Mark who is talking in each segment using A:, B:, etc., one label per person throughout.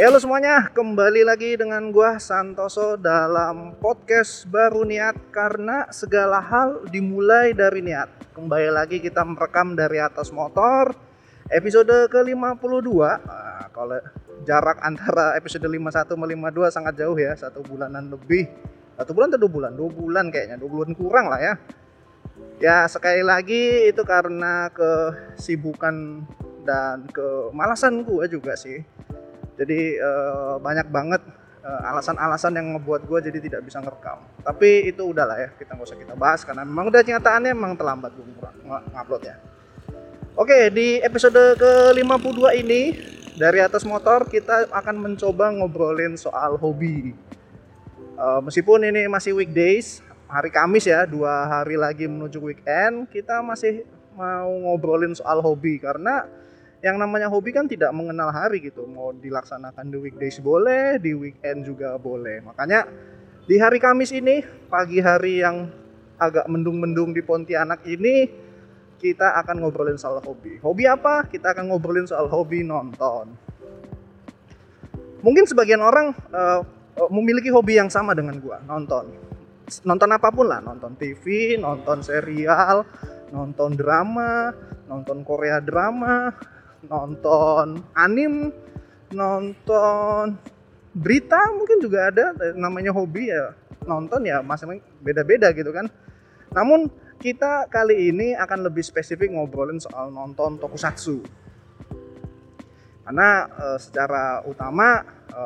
A: Halo semuanya, kembali lagi dengan gua Santoso dalam podcast baru niat karena segala hal dimulai dari niat. Kembali lagi kita merekam dari atas motor episode ke-52. Nah, kalau jarak antara episode 51 sama 52 sangat jauh ya, satu bulanan lebih. Satu bulan atau dua bulan? Dua bulan kayaknya, dua bulan kurang lah ya. Ya sekali lagi itu karena kesibukan dan kemalasan gua juga sih jadi uh, banyak banget uh, alasan-alasan yang ngebuat gue jadi tidak bisa ngerekam. Tapi itu udahlah ya kita nggak usah kita bahas karena memang udah kenyataannya memang terlambat gue ngupload ya. Oke di episode ke 52 ini dari atas motor kita akan mencoba ngobrolin soal hobi. Uh, meskipun ini masih weekdays hari Kamis ya dua hari lagi menuju weekend kita masih mau ngobrolin soal hobi. Karena yang namanya hobi kan tidak mengenal hari gitu. Mau dilaksanakan di weekdays boleh di weekend juga boleh. Makanya di hari Kamis ini pagi hari yang agak mendung-mendung di Pontianak ini kita akan ngobrolin soal hobi. Hobi apa? Kita akan ngobrolin soal hobi nonton. Mungkin sebagian orang uh, memiliki hobi yang sama dengan gua nonton. Nonton apa pun lah nonton TV nonton serial nonton drama nonton Korea drama nonton anim nonton berita mungkin juga ada namanya hobi ya nonton ya masing-masing beda-beda gitu kan. Namun kita kali ini akan lebih spesifik ngobrolin soal nonton tokusatsu. Karena e, secara utama e,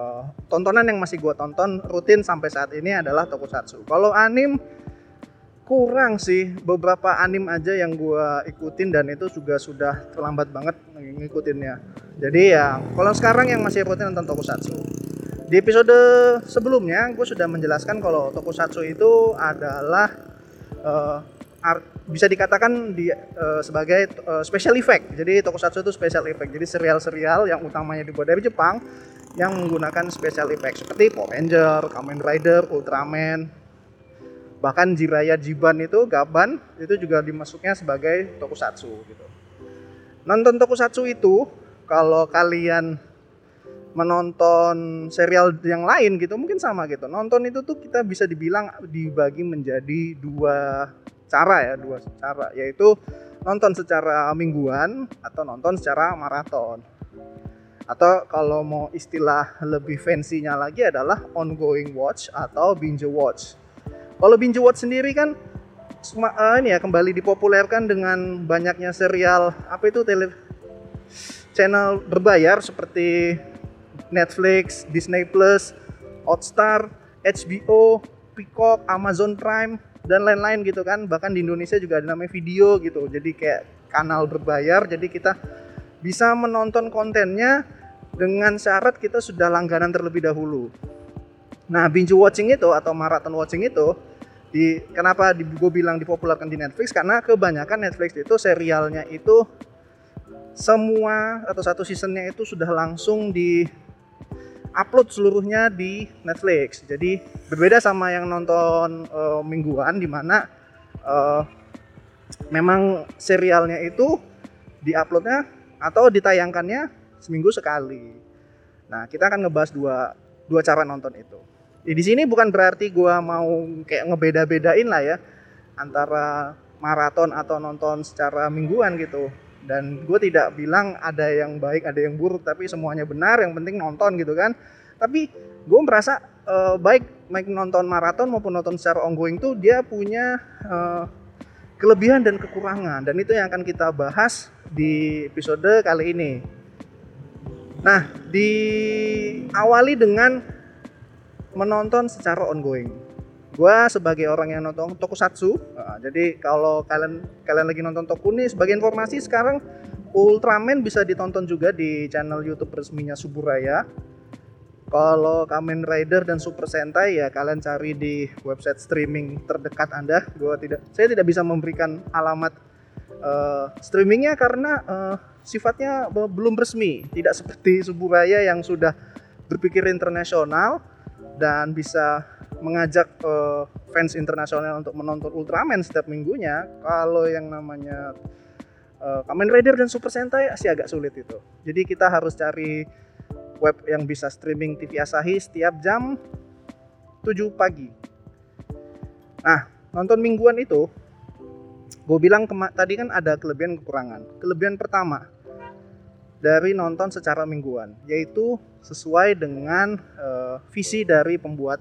A: tontonan yang masih gue tonton rutin sampai saat ini adalah tokusatsu. Kalau anim kurang sih beberapa anim aja yang gue ikutin dan itu juga sudah terlambat banget ngikutinnya. Jadi ya kalau sekarang yang masih rutin nonton tokusatsu. Di episode sebelumnya gue sudah menjelaskan kalau tokusatsu itu adalah uh, art, bisa dikatakan di, uh, sebagai uh, special effect. Jadi tokusatsu itu special effect. Jadi serial-serial yang utamanya dibuat dari Jepang yang menggunakan special effect. Seperti Power Ranger, Kamen Rider, Ultraman, bahkan Jiraya Jiban itu Gaban itu juga dimasuknya sebagai tokusatsu gitu. Nonton tokusatsu itu kalau kalian menonton serial yang lain gitu mungkin sama gitu. Nonton itu tuh kita bisa dibilang dibagi menjadi dua cara ya dua cara. Yaitu nonton secara mingguan atau nonton secara maraton. Atau kalau mau istilah lebih fancy-nya lagi adalah ongoing watch atau binge watch kalau binge watch sendiri kan uh, ini ya kembali dipopulerkan dengan banyaknya serial apa itu tele channel berbayar seperti Netflix, Disney Plus, Hotstar, HBO, Peacock, Amazon Prime dan lain-lain gitu kan. Bahkan di Indonesia juga ada namanya video gitu. Jadi kayak kanal berbayar jadi kita bisa menonton kontennya dengan syarat kita sudah langganan terlebih dahulu. Nah, binge watching itu atau marathon watching itu di kenapa di, gue bilang dipopulerkan di Netflix? Karena kebanyakan Netflix itu serialnya itu semua atau satu seasonnya itu sudah langsung di upload seluruhnya di Netflix. Jadi berbeda sama yang nonton uh, mingguan di mana uh, memang serialnya itu di uploadnya atau ditayangkannya seminggu sekali. Nah kita akan ngebahas dua dua cara nonton itu di sini bukan berarti gue mau kayak ngebeda-bedain lah ya antara maraton atau nonton secara mingguan gitu. Dan gue tidak bilang ada yang baik, ada yang buruk, tapi semuanya benar. Yang penting nonton gitu kan. Tapi gue merasa uh, baik baik nonton maraton maupun nonton secara ongoing tuh dia punya uh, kelebihan dan kekurangan. Dan itu yang akan kita bahas di episode kali ini. Nah, diawali dengan menonton secara ongoing. Gua sebagai orang yang nonton tokusatsu, nah, jadi kalau kalian kalian lagi nonton toku nih, sebagai informasi sekarang Ultraman bisa ditonton juga di channel YouTube resminya Suburaya. Kalau Kamen Rider dan Super Sentai ya kalian cari di website streaming terdekat Anda. Gua tidak saya tidak bisa memberikan alamat uh, streamingnya karena uh, sifatnya belum resmi, tidak seperti Suburaya yang sudah berpikir internasional dan bisa mengajak uh, fans internasional untuk menonton Ultraman setiap minggunya kalau yang namanya uh, Kamen Rider dan Super Sentai sih agak sulit itu jadi kita harus cari web yang bisa streaming TV Asahi setiap jam 7 pagi. Nah, nonton mingguan itu gue bilang tadi kan ada kelebihan kekurangan. Kelebihan pertama dari nonton secara mingguan yaitu sesuai dengan uh, visi dari pembuat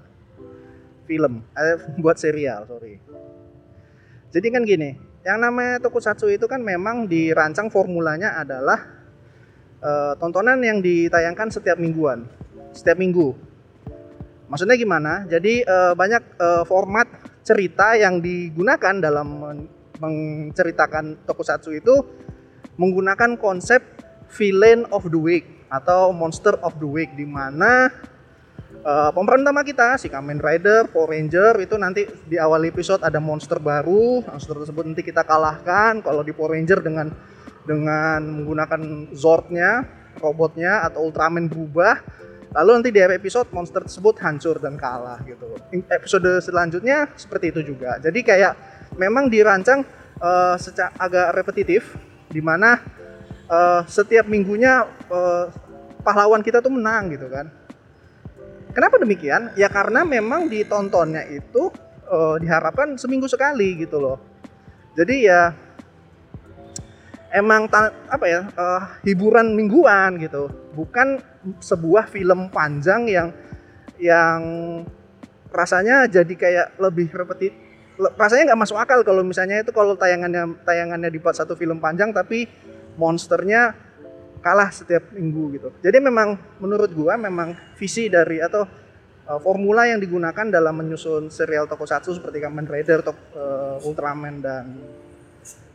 A: film, eh, pembuat serial, sorry. Jadi kan gini, yang namanya tokusatsu itu kan memang dirancang formulanya adalah uh, tontonan yang ditayangkan setiap mingguan, setiap minggu. Maksudnya gimana? Jadi uh, banyak uh, format cerita yang digunakan dalam menceritakan tokusatsu itu menggunakan konsep villain of the week atau monster of the week di mana uh, pemeran utama kita si Kamen Rider, Power Ranger itu nanti di awal episode ada monster baru, monster tersebut nanti kita kalahkan. Kalau di Power Ranger dengan dengan menggunakan Zordnya, robotnya atau Ultraman berubah. Lalu nanti di episode monster tersebut hancur dan kalah gitu. Episode selanjutnya seperti itu juga. Jadi kayak memang dirancang uh, secara agak repetitif di mana uh, setiap minggunya uh, pahlawan kita tuh menang gitu kan Kenapa demikian? Ya karena memang ditontonnya itu uh, diharapkan seminggu sekali gitu loh. Jadi ya emang apa ya uh, hiburan mingguan gitu, bukan sebuah film panjang yang yang rasanya jadi kayak lebih repetitif. Rasanya nggak masuk akal kalau misalnya itu kalau tayangannya tayangannya dibuat satu film panjang tapi monsternya kalah setiap minggu gitu. Jadi memang menurut gua memang visi dari atau uh, formula yang digunakan dalam menyusun serial tokusatsu seperti Kamen Rider, tok, uh, Ultraman dan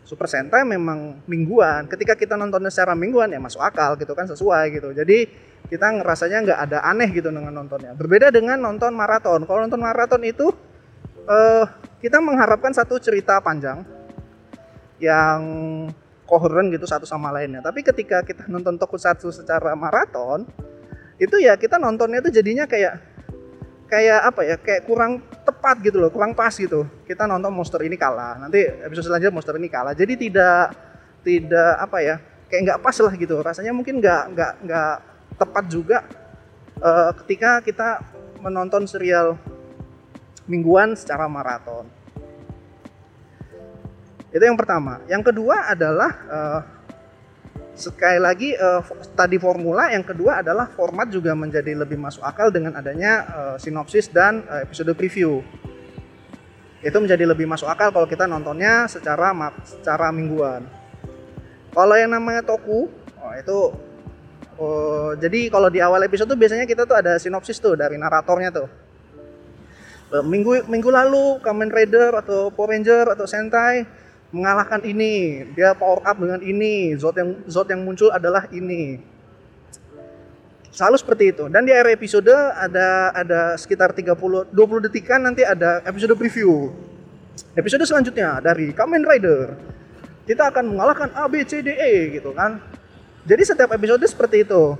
A: Super Sentai memang mingguan. Ketika kita nontonnya secara mingguan ya masuk akal gitu kan sesuai gitu. Jadi kita ngerasanya nggak ada aneh gitu dengan nontonnya. Berbeda dengan nonton maraton. Kalau nonton maraton itu uh, kita mengharapkan satu cerita panjang yang koheren gitu satu sama lainnya. Tapi ketika kita nonton tokusatsu secara maraton, itu ya kita nontonnya itu jadinya kayak kayak apa ya kayak kurang tepat gitu loh kurang pas gitu. Kita nonton monster ini kalah nanti episode selanjutnya monster ini kalah. Jadi tidak tidak apa ya kayak nggak pas lah gitu. Rasanya mungkin nggak nggak nggak tepat juga uh, ketika kita menonton serial mingguan secara maraton itu yang pertama. Yang kedua adalah uh, sekali lagi uh, tadi formula, yang kedua adalah format juga menjadi lebih masuk akal dengan adanya uh, sinopsis dan uh, episode preview. Itu menjadi lebih masuk akal kalau kita nontonnya secara secara mingguan. Kalau yang namanya toku, oh, itu oh, jadi kalau di awal episode tuh biasanya kita tuh ada sinopsis tuh dari naratornya tuh minggu minggu lalu Kamen Rider atau Power Ranger atau Sentai mengalahkan ini, dia power up dengan ini, zot yang zot yang muncul adalah ini. Selalu seperti itu. Dan di akhir episode ada ada sekitar 30 20 detikan nanti ada episode preview. Episode selanjutnya dari Kamen Rider. Kita akan mengalahkan A B C D E gitu kan. Jadi setiap episode seperti itu.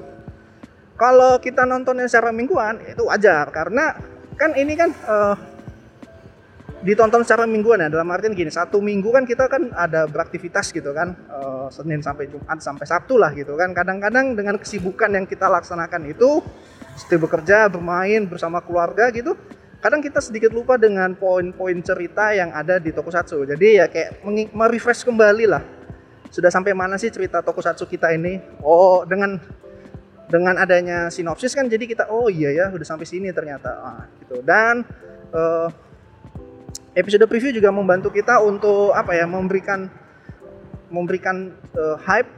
A: Kalau kita nontonnya secara mingguan itu wajar karena kan ini kan uh, ditonton secara mingguan ya. Dalam artian gini satu minggu kan kita kan ada beraktivitas gitu kan uh, Senin sampai Jumat sampai Sabtu lah gitu kan. Kadang-kadang dengan kesibukan yang kita laksanakan itu seperti bekerja bermain bersama keluarga gitu kadang kita sedikit lupa dengan poin-poin cerita yang ada di Tokusatsu. Jadi ya kayak merefresh kembali lah. Sudah sampai mana sih cerita Tokusatsu kita ini? Oh dengan dengan adanya sinopsis kan jadi kita oh iya ya udah sampai sini ternyata. Ah, gitu. Dan uh, episode preview juga membantu kita untuk apa ya memberikan memberikan uh, hype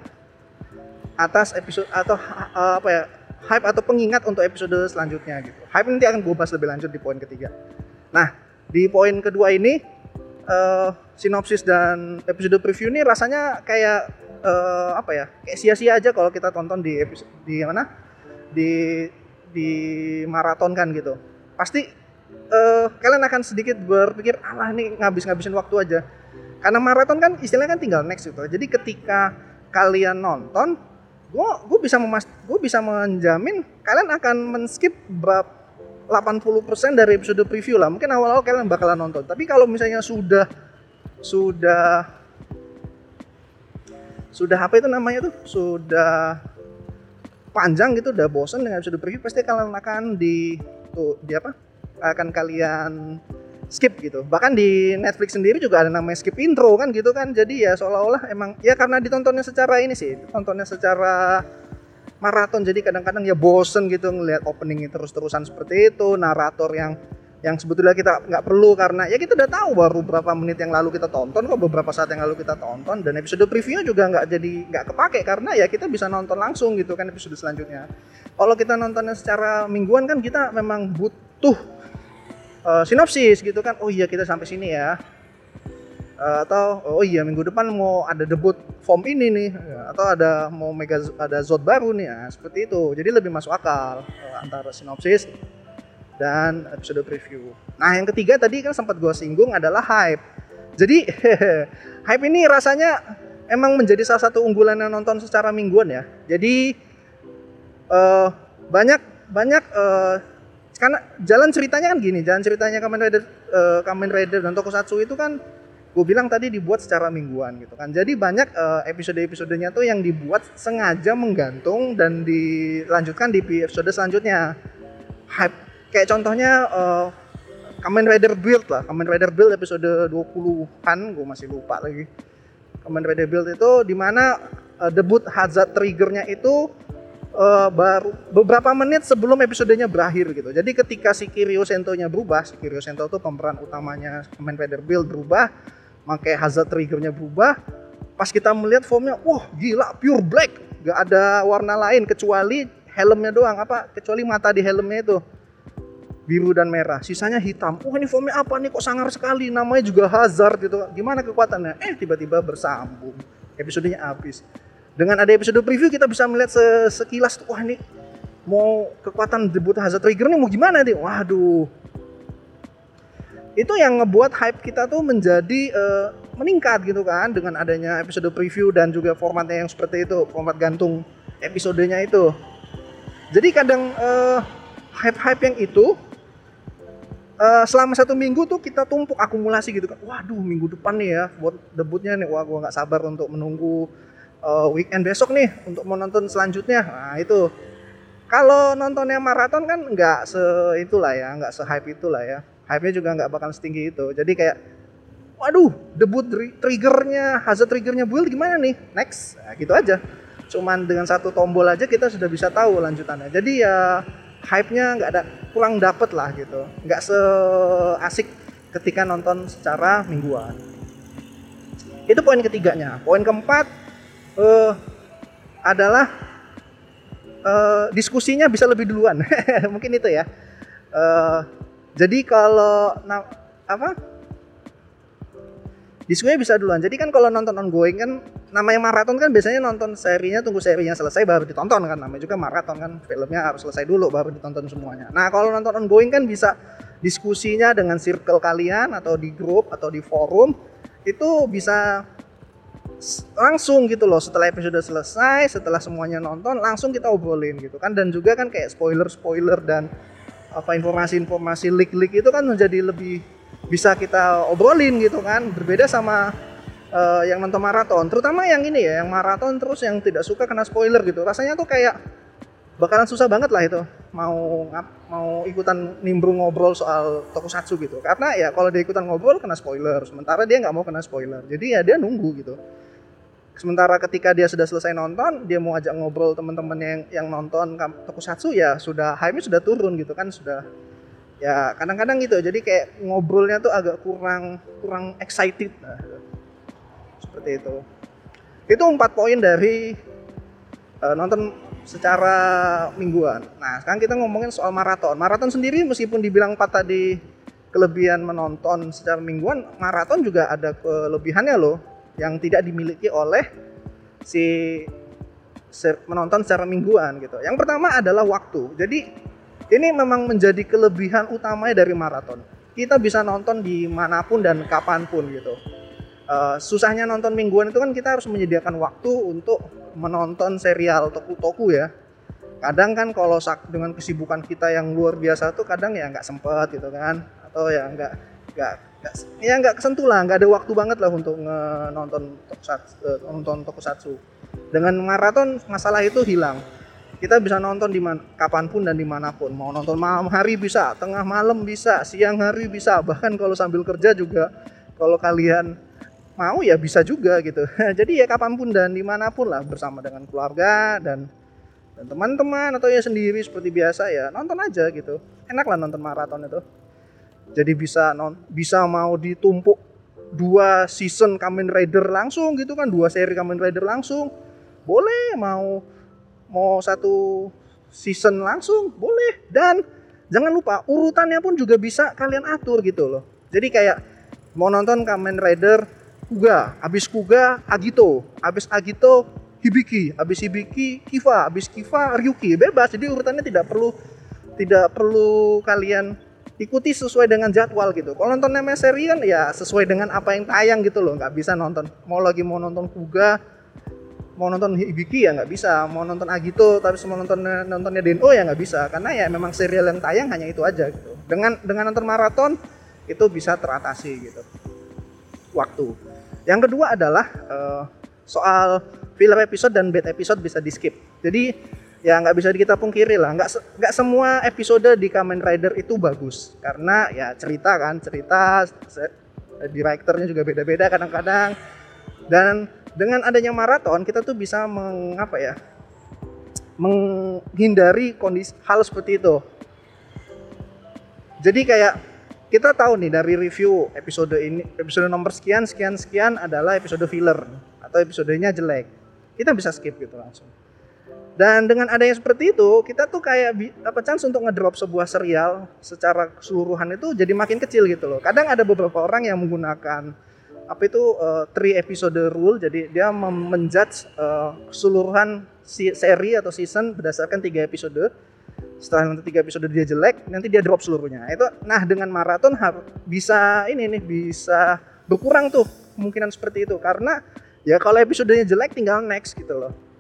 A: atas episode atau uh, apa ya hype atau pengingat untuk episode selanjutnya gitu. Hype nanti akan gue bahas lebih lanjut di poin ketiga. Nah di poin kedua ini uh, sinopsis dan episode preview ini rasanya kayak uh, apa ya kayak sia-sia aja kalau kita tonton di episode di mana di di maraton kan gitu. Pasti uh, kalian akan sedikit berpikir alah nih ngabis-ngabisin waktu aja. Karena maraton kan istilahnya kan tinggal next gitu. Jadi ketika kalian nonton gue gue bisa memas gue bisa menjamin kalian akan men-skip berapa 80% dari episode preview lah. Mungkin awal-awal kalian bakalan nonton. Tapi kalau misalnya sudah sudah sudah apa itu namanya tuh? Sudah panjang gitu udah bosen dengan episode preview pasti kalian akan di tuh di apa akan kalian skip gitu. Bahkan di Netflix sendiri juga ada namanya skip intro kan gitu kan. Jadi ya seolah-olah emang ya karena ditontonnya secara ini sih tontonnya secara maraton. Jadi kadang-kadang ya bosen gitu ngelihat openingnya terus-terusan seperti itu narator yang yang sebetulnya kita nggak perlu karena ya kita udah tahu baru beberapa menit yang lalu kita tonton kok beberapa saat yang lalu kita tonton. Dan episode previewnya juga nggak jadi nggak kepake karena ya kita bisa nonton langsung gitu kan episode selanjutnya. Kalau kita nontonnya secara mingguan kan kita memang butuh uh, sinopsis gitu kan oh iya kita sampai sini ya uh, atau oh iya minggu depan mau ada debut form ini nih atau ada mau mega ada zot baru nih ya seperti itu jadi lebih masuk akal uh, antara sinopsis dan episode preview. Nah, yang ketiga tadi kan sempat gue singgung adalah hype. Jadi hype ini rasanya emang menjadi salah satu unggulan yang nonton secara mingguan ya. Jadi uh, banyak banyak uh, karena jalan ceritanya kan gini, jalan ceritanya Kamen Rider uh, Kamen Rider dan Tokusatsu itu kan gue bilang tadi dibuat secara mingguan gitu kan. Jadi banyak uh, episode-episodenya tuh yang dibuat sengaja menggantung dan dilanjutkan di episode selanjutnya. Hype kayak contohnya uh, Kamen Rider Build lah Kamen Rider Build episode 20-an gue masih lupa lagi Kamen Rider Build itu di mana uh, debut Hazard Triggernya itu uh, baru beberapa menit sebelum episodenya berakhir gitu jadi ketika si Kiryu Sento-nya berubah si Kiryu Sento itu pemeran utamanya Kamen Rider Build berubah pakai Hazard Triggernya berubah pas kita melihat formnya wah gila pure black gak ada warna lain kecuali helmnya doang apa kecuali mata di helmnya itu biru dan merah, sisanya hitam. Oh ini foamnya apa nih kok sangar sekali, namanya juga hazard gitu. Gimana kekuatannya? Eh tiba-tiba bersambung, episodenya habis. Dengan ada episode preview kita bisa melihat sekilas, wah ini mau kekuatan debut hazard trigger nih mau gimana nih? Waduh. Itu yang ngebuat hype kita tuh menjadi uh, meningkat gitu kan dengan adanya episode preview dan juga formatnya yang seperti itu, format gantung episodenya itu. Jadi kadang uh, hype-hype yang itu uh, selama satu minggu tuh kita tumpuk akumulasi gitu kan waduh minggu depan nih ya buat debutnya nih wah gua nggak sabar untuk menunggu uh, weekend besok nih untuk menonton selanjutnya. Nah itu. Kalau nontonnya maraton kan nggak se itulah ya nggak se hype itulah ya. Hype nya juga nggak bakal setinggi itu. Jadi kayak waduh debut triggernya hazard triggernya build gimana nih? Next. Nah, gitu aja. Cuman dengan satu tombol aja kita sudah bisa tahu lanjutannya. Jadi ya hype-nya nggak ada kurang dapet lah gitu. Nggak seasik ketika nonton secara mingguan. Itu poin ketiganya. Poin keempat uh, adalah uh, diskusinya bisa lebih duluan. Mungkin itu ya. Uh, jadi kalau nah, apa? Diskusinya bisa duluan. Jadi kan kalau nonton ongoing kan namanya maraton kan biasanya nonton serinya tunggu serinya selesai baru ditonton kan. Namanya juga maraton kan filmnya harus selesai dulu baru ditonton semuanya. Nah kalau nonton ongoing kan bisa diskusinya dengan circle kalian atau di grup atau di forum itu bisa langsung gitu loh setelah episode selesai setelah semuanya nonton langsung kita obrolin gitu kan. Dan juga kan kayak spoiler spoiler dan apa informasi-informasi leak-leak itu kan menjadi lebih bisa kita obrolin gitu kan. Berbeda sama uh, yang nonton maraton. Terutama yang ini ya yang maraton terus yang tidak suka kena spoiler gitu. Rasanya tuh kayak bakalan susah banget lah itu. Mau mau ikutan nimbrung ngobrol soal tokusatsu gitu. Karena ya kalau dia ikutan ngobrol kena spoiler. Sementara dia nggak mau kena spoiler. Jadi ya dia nunggu gitu sementara ketika dia sudah selesai nonton dia mau ajak ngobrol teman-temannya yang yang nonton tokusatsu ya sudah hype sudah turun gitu kan sudah. Ya kadang-kadang gitu. Jadi kayak ngobrolnya tuh agak kurang kurang excited. Nah, seperti itu. Itu empat poin dari uh, nonton secara mingguan. Nah sekarang kita ngomongin soal maraton. Maraton sendiri meskipun dibilang empat tadi kelebihan menonton secara mingguan maraton juga ada kelebihannya loh yang tidak dimiliki oleh si menonton secara mingguan gitu. Yang pertama adalah waktu. Jadi ini memang menjadi kelebihan utamanya dari maraton. Kita bisa nonton di mana pun dan kapan pun gitu. Uh, susahnya nonton mingguan itu kan kita harus menyediakan waktu untuk menonton serial toku-toku ya. Kadang kan kalau dengan kesibukan kita yang luar biasa tuh kadang ya nggak sempet gitu kan. Atau ya nggak nggak ya nggak kesentuh lah nggak ada waktu banget lah untuk nonton tokusatsu, uh, nonton tokusatsu. Dengan maraton masalah itu hilang. Kita bisa nonton di mana kapan pun dan di mana pun. Mau nonton malam hari bisa tengah malam bisa siang hari bisa. Bahkan kalau sambil kerja juga kalau kalian mau ya bisa juga gitu. Jadi ya kapan pun dan di mana pun lah bersama dengan keluarga dan teman-teman atau ya sendiri seperti biasa ya nonton aja gitu. Enak lah nonton maraton itu jadi bisa non bisa mau ditumpuk dua season Kamen Rider langsung gitu kan dua seri Kamen Rider langsung. Boleh mau mau satu season langsung boleh. Dan jangan lupa urutannya pun juga bisa kalian atur gitu loh. Jadi kayak mau nonton Kamen Rider Kuga habis Kuga Agito. Habis Agito Hibiki. Habis Hibiki Kiva. Habis Kiva Ryuki. Bebas jadi urutannya tidak perlu tidak perlu kalian ikuti sesuai dengan jadwal gitu. Kalau nonton namanya serian ya sesuai dengan apa yang tayang gitu loh, nggak bisa nonton. Mau lagi mau nonton Kuga, mau nonton Hibiki ya nggak bisa. Mau nonton Agito tapi semua nonton nontonnya Deno ya nggak bisa. Karena ya memang serial yang tayang hanya itu aja gitu. Dengan dengan nonton maraton itu bisa teratasi gitu. Waktu. Yang kedua adalah uh, soal filler episode dan bad episode bisa di skip. Jadi ya nggak bisa kita pungkiri lah. Nggak nggak semua episode di Kamen Rider itu bagus. Karena ya cerita kan cerita directornya juga beda-beda kadang-kadang. Dan dengan adanya maraton kita tuh bisa mengapa ya menghindari kondisi hal seperti itu. Jadi kayak kita tahu nih dari review episode ini episode nomor sekian sekian sekian adalah episode filler atau episodenya jelek. Kita bisa skip gitu langsung dan dengan adanya seperti itu kita tuh kayak apa chance untuk ngedrop sebuah serial secara keseluruhan itu jadi makin kecil gitu loh. Kadang ada beberapa orang yang menggunakan apa itu uh, three episode rule jadi dia menjudge uh, keseluruhan si seri atau season berdasarkan tiga episode. Setelah nanti tiga episode dia jelek nanti dia drop seluruhnya. Itu nah dengan maraton bisa ini nih bisa berkurang tuh kemungkinan seperti itu. Karena ya kalau episodenya jelek tinggal next gitu loh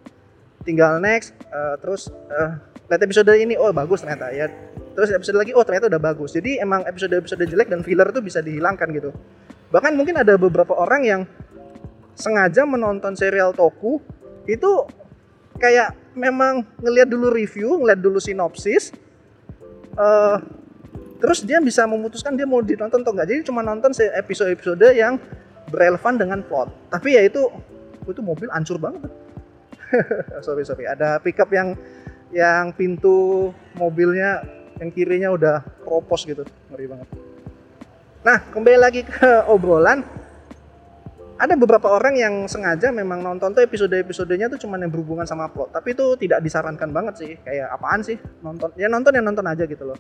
A: tinggal next uh, terus uh, lihat episode ini oh bagus ternyata ya terus episode lagi oh ternyata udah bagus jadi emang episode episode jelek dan filler itu bisa dihilangkan gitu bahkan mungkin ada beberapa orang yang sengaja menonton serial Toku itu kayak memang ngelihat dulu review, ngeliat dulu sinopsis, uh, terus dia bisa memutuskan dia mau ditonton atau enggak. Jadi cuma nonton episode-episode yang berelevan dengan plot. Tapi ya itu itu mobil hancur banget. sorry sorry, ada pickup yang yang pintu mobilnya yang kirinya udah kropos gitu, ngeri banget. Nah, kembali lagi ke obrolan. Ada beberapa orang yang sengaja memang nonton tuh episode-episodenya tuh cuma yang berhubungan sama plot. Tapi itu tidak disarankan banget sih. Kayak apaan sih nonton? Ya nonton ya nonton aja gitu loh.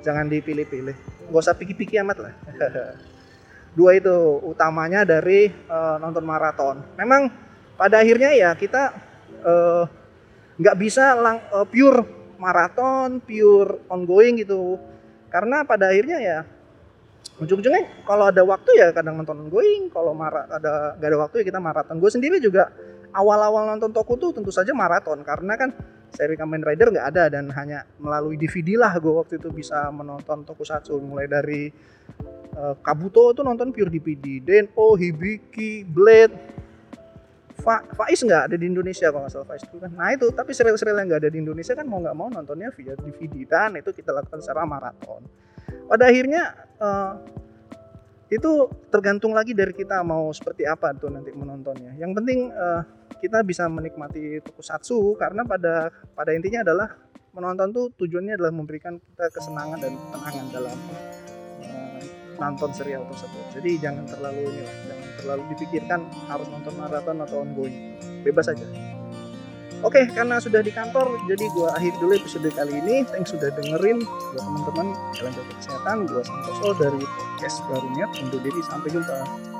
A: Jangan dipilih-pilih. Gak usah pikir-pikir amat lah. Dua itu utamanya dari uh, nonton maraton. Memang pada akhirnya ya kita uh, nggak bisa lang, uh, pure maraton, pure ongoing gitu. Karena pada akhirnya ya ujung-ujungnya kalau ada waktu ya kadang nonton going kalau ada gak ada waktu ya kita maraton gue sendiri juga awal-awal nonton Toku tuh tentu saja maraton karena kan seri Kamen Rider nggak ada dan hanya melalui DVD lah gue waktu itu bisa menonton Tokusatsu mulai dari uh, Kabuto tuh nonton pure DVD Denpo, Hibiki, Blade Fa Faiz nggak ada di Indonesia kalau nggak salah Faiz itu kan nah itu tapi serial-serial yang nggak ada di Indonesia kan mau nggak mau nontonnya via DVD dan itu kita lakukan secara maraton pada akhirnya uh, itu tergantung lagi dari kita mau seperti apa tuh nanti menontonnya. Yang penting uh, kita bisa menikmati tokusatsu karena pada pada intinya adalah menonton tuh tujuannya adalah memberikan kita kesenangan dan ketenangan dalam uh, nonton serial tersebut. Jadi jangan terlalu ini lah, jangan terlalu dipikirkan harus nonton maraton atau ongoing. Bebas saja. Oke, okay, karena sudah di kantor, jadi gue akhir dulu episode kali ini. Thanks sudah dengerin. Buat teman-teman, jalan jaga kesehatan. Gue Santoso dari podcast Barunya. Untuk diri, sampai jumpa.